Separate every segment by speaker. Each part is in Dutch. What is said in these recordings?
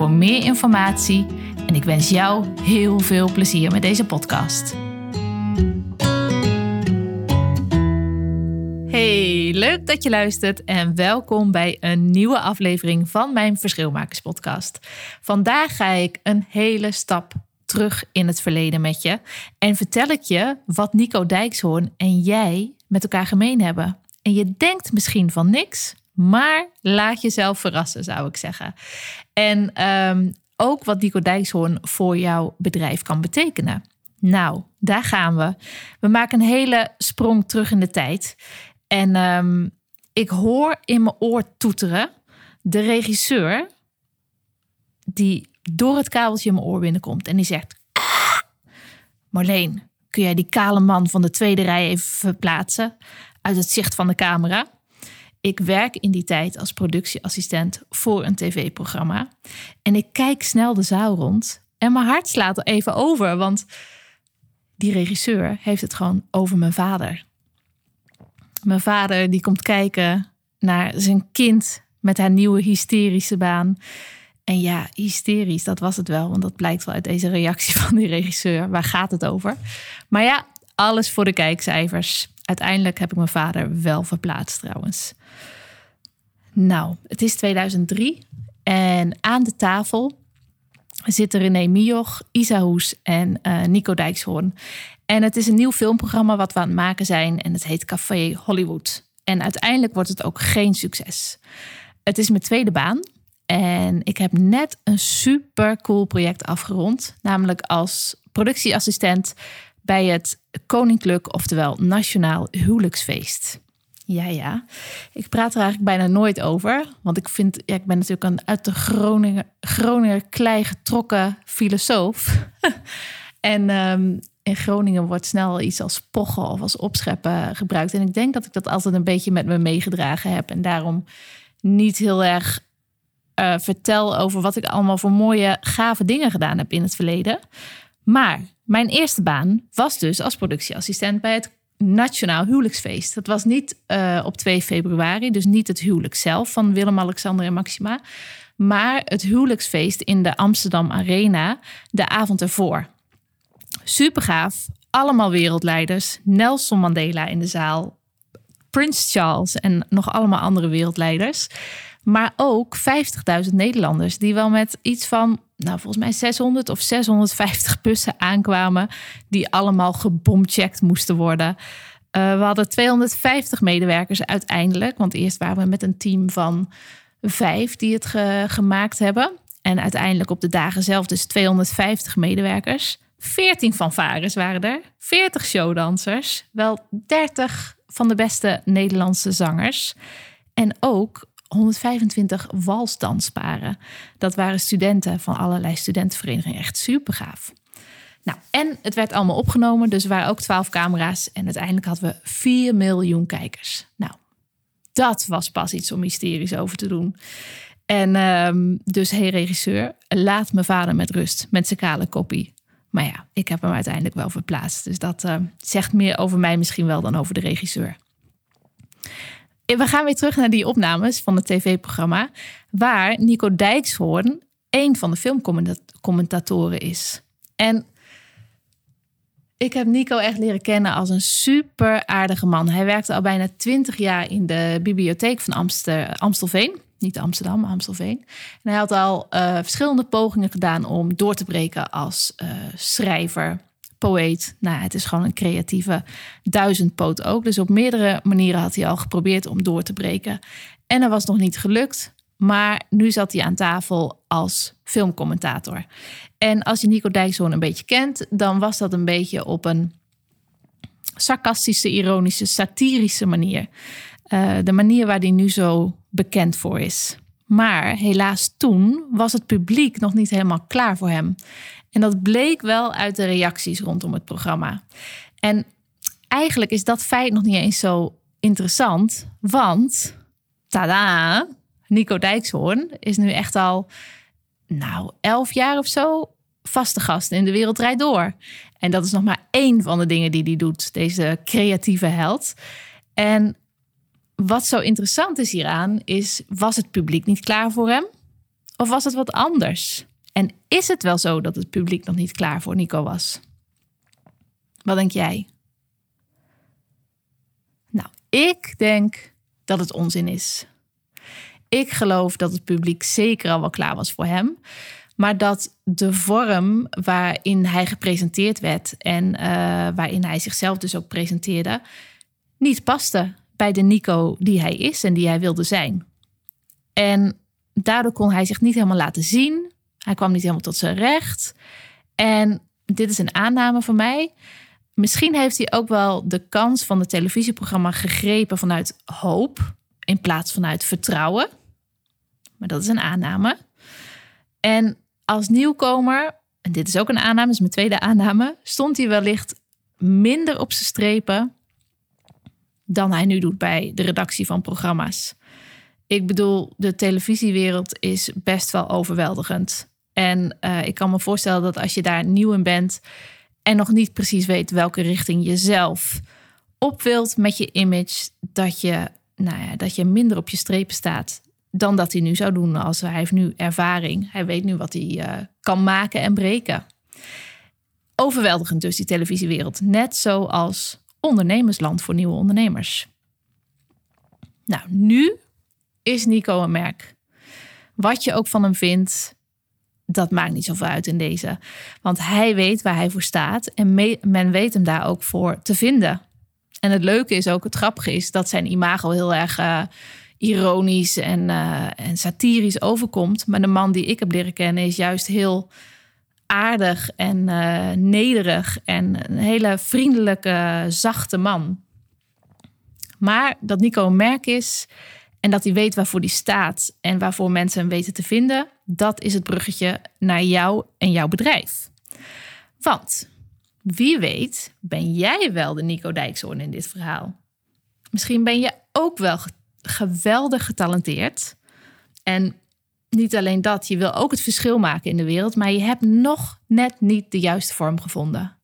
Speaker 1: voor meer informatie en ik wens jou heel veel plezier met deze podcast. Hey, leuk dat je luistert en welkom bij een nieuwe aflevering van mijn Verschilmakers podcast. Vandaag ga ik een hele stap terug in het verleden met je en vertel ik je wat Nico Dijkshoorn en jij met elkaar gemeen hebben. En je denkt misschien van niks, maar laat jezelf verrassen, zou ik zeggen. En ehm, ook wat Nico Dijkshoorn voor jouw bedrijf kan betekenen. Nou, daar gaan we. We maken een hele sprong terug in de tijd. En ehm, ik hoor in mijn oor toeteren de regisseur die door het kabeltje in mijn oor binnenkomt en die zegt: Marleen, kun jij die kale man van de tweede rij even verplaatsen uit het zicht van de camera? Ik werk in die tijd als productieassistent voor een tv-programma. En ik kijk snel de zaal rond. En mijn hart slaat er even over, want die regisseur heeft het gewoon over mijn vader. Mijn vader die komt kijken naar zijn kind met haar nieuwe hysterische baan. En ja, hysterisch, dat was het wel, want dat blijkt wel uit deze reactie van die regisseur. Waar gaat het over? Maar ja, alles voor de kijkcijfers. Uiteindelijk heb ik mijn vader wel verplaatst trouwens. Nou, het is 2003 en aan de tafel zitten René Mioch, Isa Hoes en uh, Nico Dijkshoorn. En het is een nieuw filmprogramma wat we aan het maken zijn en het heet Café Hollywood. En uiteindelijk wordt het ook geen succes. Het is mijn tweede baan en ik heb net een super cool project afgerond, namelijk als productieassistent bij het Koninklijk, oftewel Nationaal Huwelijksfeest. Ja, ja. Ik praat er eigenlijk bijna nooit over. Want ik vind, ja, ik ben natuurlijk een uit de Groninger, Groninger klei getrokken filosoof. en um, in Groningen wordt snel iets als pochen of als opscheppen gebruikt. En ik denk dat ik dat altijd een beetje met me meegedragen heb. En daarom niet heel erg uh, vertel over wat ik allemaal voor mooie, gave dingen gedaan heb in het verleden. Maar mijn eerste baan was dus als productieassistent bij het Nationaal Huwelijksfeest. Dat was niet uh, op 2 februari, dus niet het huwelijk zelf van Willem, Alexander en Maxima, maar het huwelijksfeest in de Amsterdam Arena de avond ervoor. Super gaaf, allemaal wereldleiders, Nelson Mandela in de zaal, Prins Charles en nog allemaal andere wereldleiders. Maar ook 50.000 Nederlanders die wel met iets van, nou volgens mij 600 of 650 bussen aankwamen. Die allemaal gebomcheckt moesten worden. Uh, we hadden 250 medewerkers uiteindelijk. Want eerst waren we met een team van vijf die het gemaakt hebben. En uiteindelijk op de dagen zelf dus 250 medewerkers. 14 fanfares waren er. 40 showdansers. Wel 30 van de beste Nederlandse zangers. En ook 125 walsdansparen. Dat waren studenten van allerlei studentenverenigingen. Echt super gaaf. Nou, en het werd allemaal opgenomen, dus er waren ook 12 camera's. En uiteindelijk hadden we 4 miljoen kijkers. Nou, dat was pas iets om hysterisch over te doen. En um, dus, hey regisseur, laat mijn vader met rust met zijn kale kopie. Maar ja, ik heb hem uiteindelijk wel verplaatst. Dus dat uh, zegt meer over mij misschien wel dan over de regisseur. We gaan weer terug naar die opnames van het tv-programma, waar Nico Dijkshoorn een van de filmcommentatoren is. En ik heb Nico echt leren kennen als een super aardige man. Hij werkte al bijna twintig jaar in de bibliotheek van Amstelveen. Niet Amsterdam, maar Amstelveen. En hij had al uh, verschillende pogingen gedaan om door te breken als uh, schrijver, poëet. Nou, het is gewoon een creatieve duizendpoot ook. Dus op meerdere manieren had hij al geprobeerd om door te breken. En dat was nog niet gelukt. Maar nu zat hij aan tafel als filmcommentator. En als je Nico Dijkshoorn een beetje kent, dan was dat een beetje op een sarcastische, ironische, satirische manier. Uh, de manier waar hij nu zo bekend voor is. Maar helaas toen was het publiek nog niet helemaal klaar voor hem. En dat bleek wel uit de reacties rondom het programma. En eigenlijk is dat feit nog niet eens zo interessant, want tada, Nico Dijkshoorn is nu echt al, nou, elf jaar of zo vaste gast in de wereld rijdt door. En dat is nog maar één van de dingen die hij doet, deze creatieve held. En wat zo interessant is hieraan, is: was het publiek niet klaar voor hem? Of was het wat anders? En is het wel zo dat het publiek nog niet klaar voor Nico was? Wat denk jij? Nou, ik denk dat het onzin is. Ik geloof dat het publiek zeker al wel klaar was voor hem. Maar dat de vorm waarin hij gepresenteerd werd en uh, waarin hij zichzelf dus ook presenteerde, niet paste bij de Nico die hij is en die hij wilde zijn. En daardoor kon hij zich niet helemaal laten zien. Hij kwam niet helemaal tot zijn recht. En dit is een aanname van mij. Misschien heeft hij ook wel de kans van het televisieprogramma gegrepen vanuit hoop in plaats vanuit vertrouwen. Maar dat is een aanname. En als nieuwkomer, en dit is ook een aanname, is mijn tweede aanname, stond hij wellicht minder op zijn strepen dan hij nu doet bij de redactie van programma's. Ik bedoel, de televisiewereld is best wel overweldigend. En uh, ik kan me voorstellen dat als je daar nieuw in bent en nog niet precies weet welke richting je zelf op wilt met je image, dat je, nou ja, dat je minder op je strepen staat dan dat hij nu zou doen. Als hij heeft nu ervaring. Hij weet nu wat hij uh, kan maken en breken. Overweldigend dus die televisiewereld. Net zoals ondernemersland voor nieuwe ondernemers. Nou, nu is Nico een merk. Wat je ook van hem vindt, dat maakt niet zoveel uit in deze. Want hij weet waar hij voor staat en men weet hem daar ook voor te vinden. En het leuke is ook, het grappige is dat zijn imago heel erg uh, ironisch en, uh, en satirisch overkomt. Maar de man die ik heb leren kennen is juist heel aardig en uh, nederig en een hele vriendelijke, zachte man. Maar dat Nico een merk is en dat hij weet waarvoor hij staat en waarvoor mensen hem weten te vinden, dat is het bruggetje naar jou en jouw bedrijf. Want wie weet, ben jij wel de Nico Dijkshoorn in dit verhaal? Misschien ben je ook wel geweldig getalenteerd. En niet alleen dat, je wil ook het verschil maken in de wereld, maar je hebt nog net niet de juiste vorm gevonden.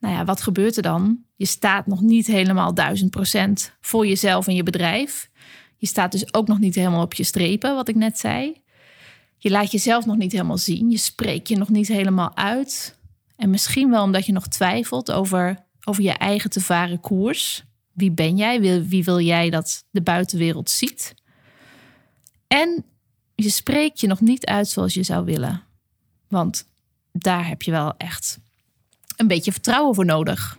Speaker 1: Nou ja, wat gebeurt er dan? Je staat nog niet helemaal duizend procent voor jezelf en je bedrijf. Je staat dus ook nog niet helemaal op je strepen, wat ik net zei. Je laat jezelf nog niet helemaal zien. Je spreekt je nog niet helemaal uit. En misschien wel omdat je nog twijfelt over, over je eigen te varen koers. Wie ben jij? Wie wil jij dat de buitenwereld ziet? En je spreekt je nog niet uit zoals je zou willen. Want daar heb je wel echt een beetje vertrouwen voor nodig.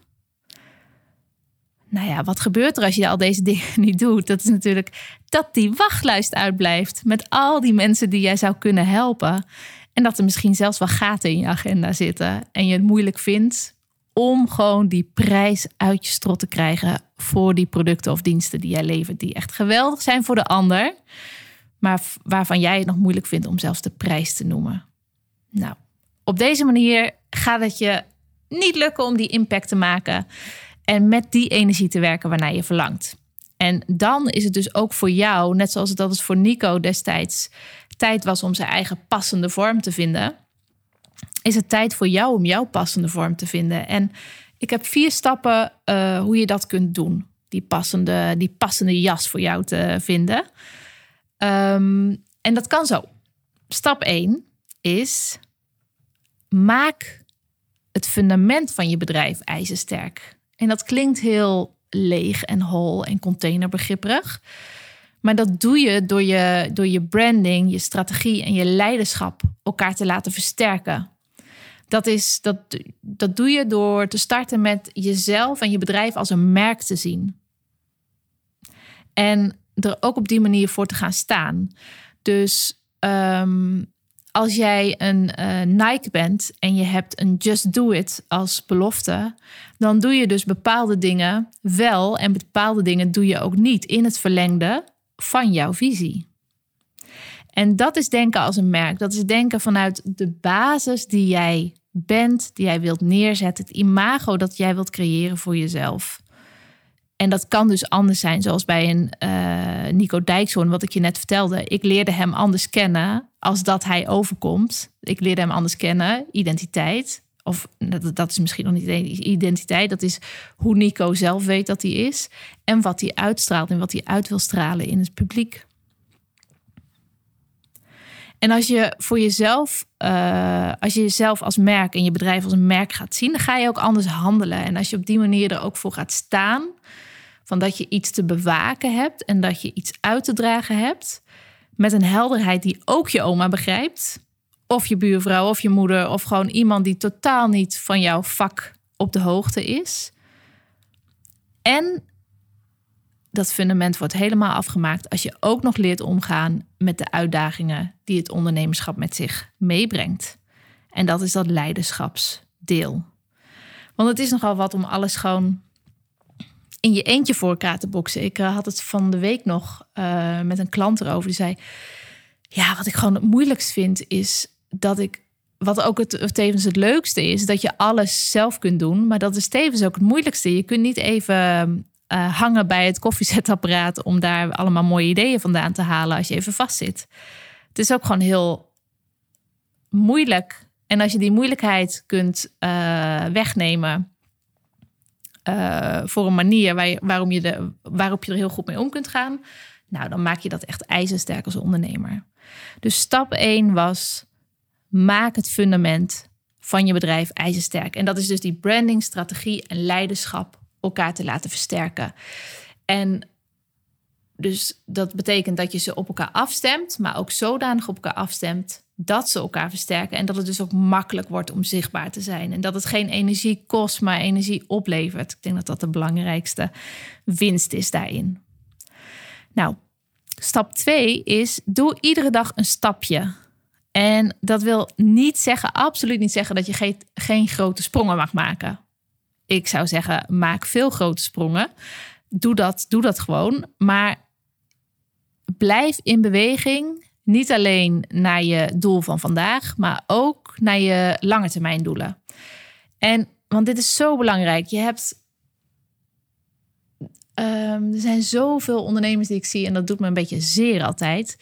Speaker 1: Nou ja, wat gebeurt er als je al deze dingen niet doet? Dat is natuurlijk dat die wachtlijst uitblijft met al die mensen die jij zou kunnen helpen. En dat er misschien zelfs wel gaten in je agenda zitten en je het moeilijk vindt om gewoon die prijs uit je strot te krijgen voor die producten of diensten die jij levert, die echt geweldig zijn voor de ander, maar waarvan jij het nog moeilijk vindt om zelfs de prijs te noemen. Nou, op deze manier gaat het je niet lukken om die impact te maken en met die energie te werken waarnaar je verlangt. En dan is het dus ook voor jou, net zoals het dat voor Nico destijds tijd was om zijn eigen passende vorm te vinden, is het tijd voor jou om jouw passende vorm te vinden. En ik heb vier stappen uh, hoe je dat kunt doen. Die passende, die passende jas voor jou te vinden. Um, en dat kan zo. Stap 1 is maak het fundament van je bedrijf ijzersterk. En dat klinkt heel leeg en hol en containerbegripperig. Maar dat doe je door, je door je branding, je strategie en je leiderschap elkaar te laten versterken. Dat, is, dat, dat doe je door te starten met jezelf en je bedrijf als een merk te zien. En er ook op die manier voor te gaan staan. Dus um, als jij een uh, Nike bent en je hebt een Just Do It als belofte, dan doe je dus bepaalde dingen wel en bepaalde dingen doe je ook niet in het verlengde van jouw visie. En dat is denken als een merk. Dat is denken vanuit de basis die jij bent, die jij wilt neerzetten, het imago dat jij wilt creëren voor jezelf. En dat kan dus anders zijn, zoals bij een uh, Nico Dijkshoorn, wat ik je net vertelde. Ik leerde hem anders kennen als dat hij overkomt. Ik leerde hem anders kennen, identiteit. Of dat, dat is misschien nog niet identiteit, dat is hoe Nico zelf weet dat hij is. En wat hij uitstraalt en wat hij uit wil stralen in het publiek. En als je voor jezelf, uh, als je jezelf als merk en je bedrijf als een merk gaat zien, dan ga je ook anders handelen. En als je op die manier er ook voor gaat staan, van dat je iets te bewaken hebt en dat je iets uit te dragen hebt, met een helderheid die ook je oma begrijpt, of je buurvrouw of je moeder, of gewoon iemand die totaal niet van jouw vak op de hoogte is. En dat fundament wordt helemaal afgemaakt als je ook nog leert omgaan met de uitdagingen die het ondernemerschap met zich meebrengt. En dat is dat leiderschapsdeel. Want het is nogal wat om alles gewoon in je eentje voor elkaar te boksen. Ik uh, had het van de week nog uh, met een klant erover. Die zei: Ja, wat ik gewoon het moeilijkst vind, is dat ik. Wat ook het, tevens het leukste is, dat je alles zelf kunt doen. Maar dat is tevens ook het moeilijkste. Je kunt niet even uh, hangen bij het koffiezetapparaat om daar allemaal mooie ideeën vandaan te halen als je even vastzit. Het is ook gewoon heel moeilijk. En als je die moeilijkheid kunt uh, wegnemen uh, voor een manier waar waarom je de, waarop je er heel goed mee om kunt gaan, nou, dan maak je dat echt ijzersterk als ondernemer. Dus stap 1 was: maak het fundament van je bedrijf ijzersterk. En dat is dus die branding, strategie en leiderschap elkaar te laten versterken. En dus dat betekent dat je ze op elkaar afstemt, maar ook zodanig op elkaar afstemt dat ze elkaar versterken. En dat het dus ook makkelijk wordt om zichtbaar te zijn. En dat het geen energie kost, maar energie oplevert. Ik denk dat dat de belangrijkste winst is daarin. Nou, stap 2 is: doe iedere dag een stapje. En dat wil niet zeggen, absoluut niet zeggen, dat je geen, geen grote sprongen mag maken. Ik zou zeggen, maak veel grote sprongen. Doe dat, doe dat gewoon. Maar blijf in beweging. Niet alleen naar je doel van vandaag, maar ook naar je lange termijn doelen. En want dit is zo belangrijk. Je hebt. Um, er zijn zoveel ondernemers die ik zie, en dat doet me een beetje zeer altijd,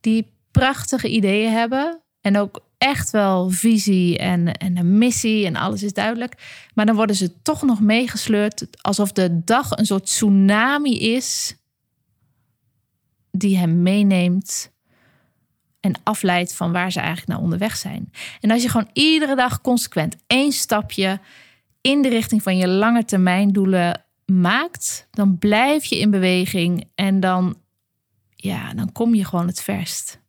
Speaker 1: die prachtige ideeën hebben. En ook echt wel visie en, en een missie en alles is duidelijk. Maar dan worden ze toch nog meegesleurd alsof de dag een soort tsunami is die hem meeneemt en afleidt van waar ze eigenlijk naar onderweg zijn. En als je gewoon iedere dag consequent één stapje in de richting van je lange termijn doelen maakt, dan blijf je in beweging en dan, ja, dan kom je gewoon het verst.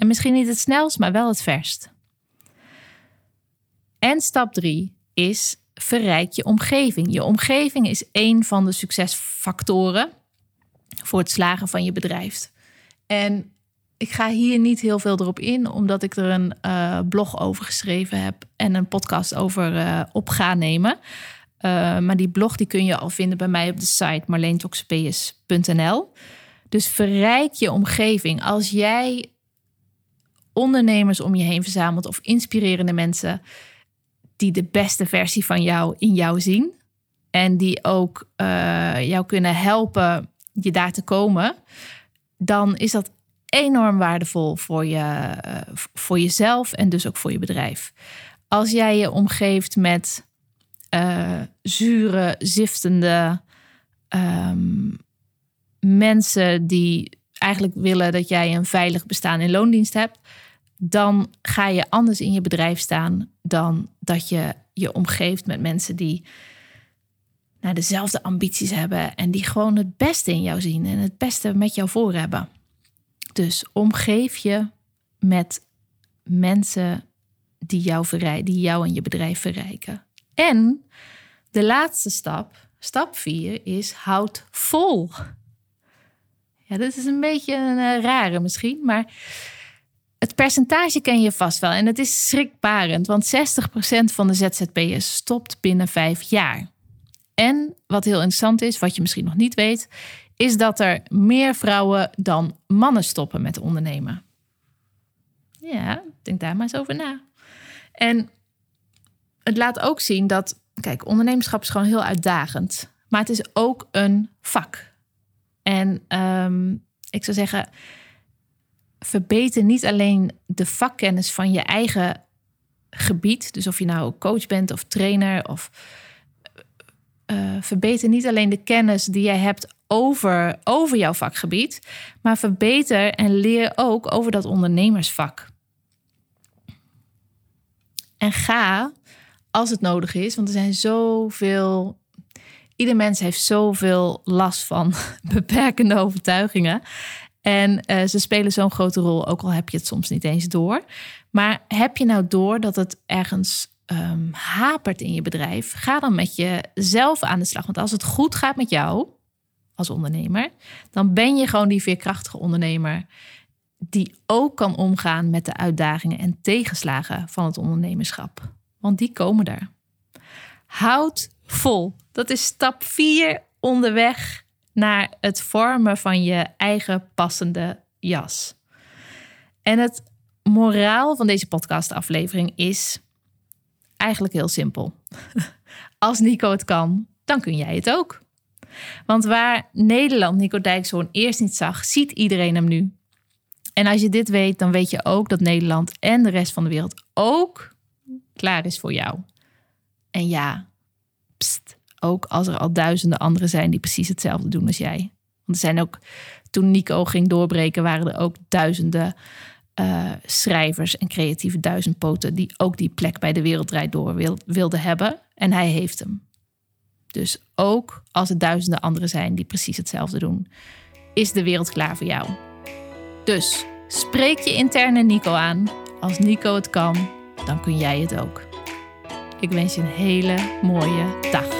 Speaker 1: En misschien niet het snelst, maar wel het verst. En stap drie is verrijk je omgeving. Je omgeving is een van de succesfactoren voor het slagen van je bedrijf. En ik ga hier niet heel veel erop in, omdat ik er een uh, blog over geschreven heb en een podcast over uh, op ga nemen. Uh, maar die blog die kun je al vinden bij mij op de site marleentoxpeus.nl. Dus verrijk je omgeving. Als jij ondernemers om je heen verzamelt of inspirerende mensen die de beste versie van jou in jou zien en die ook uh, jou kunnen helpen je daar te komen, dan is dat enorm waardevol voor, je, uh, voor jezelf en dus ook voor je bedrijf. Als jij je omgeeft met uh, zure, ziftende um, mensen die eigenlijk willen dat jij een veilig bestaan in loondienst hebt, dan ga je anders in je bedrijf staan dan dat je je omgeeft met mensen die nou, dezelfde ambities hebben en die gewoon het beste in jou zien en het beste met jou voor hebben. Dus omgeef je met mensen die jou, verrij, die jou en je bedrijf verrijken. En de laatste stap, stap 4, is houd vol. Ja, dat is een beetje een uh, rare misschien, maar het percentage ken je vast wel en het is schrikbarend, want 60% van de ZZP'ers stopt binnen vijf jaar. En wat heel interessant is, wat je misschien nog niet weet, is dat er meer vrouwen dan mannen stoppen met ondernemen. Ja, denk daar maar eens over na. En het laat ook zien dat, kijk, ondernemerschap is gewoon heel uitdagend. Maar het is ook een vak. En ehm, ik zou zeggen, verbeter niet alleen de vakkennis van je eigen gebied. Dus of je nou coach bent of trainer of uh, verbeter niet alleen de kennis die jij hebt over, over jouw vakgebied, maar verbeter en leer ook over dat ondernemersvak. En ga als het nodig is, want er zijn zoveel. Ieder mens heeft zoveel last van beperkende overtuigingen. En uh, ze spelen zo'n grote rol, ook al heb je het soms niet eens door. Maar heb je nou door dat het ergens um, hapert in je bedrijf? Ga dan met jezelf aan de slag. Want als het goed gaat met jou als ondernemer, dan ben je gewoon die veerkrachtige ondernemer die ook kan omgaan met de uitdagingen en tegenslagen van het ondernemerschap. Want die komen er. Houd vol. Dat is stap 4 onderweg naar het vormen van je eigen passende jas. En het moraal van deze podcastaflevering is eigenlijk heel simpel. Als Nico het kan, dan kun jij het ook. Want waar Nederland Nico Dijkshoorn eerst niet zag, ziet iedereen hem nu. En als je dit weet, dan weet je ook dat Nederland en de rest van de wereld ook klaar is voor jou. En ja, pst, ook als er al duizenden anderen zijn die precies hetzelfde doen als jij. Want er zijn ook, toen Nico ging doorbreken, waren er ook duizenden uh, schrijvers en creatieve duizendpoten die ook die plek bij de Wereldrijd door wil, wilden hebben. En hij heeft hem. Dus ook als er duizenden anderen zijn die precies hetzelfde doen, is de wereld klaar voor jou. Dus spreek je interne Nico aan. Als Nico het kan, dan kun jij het ook. Ik wens je een hele mooie dag.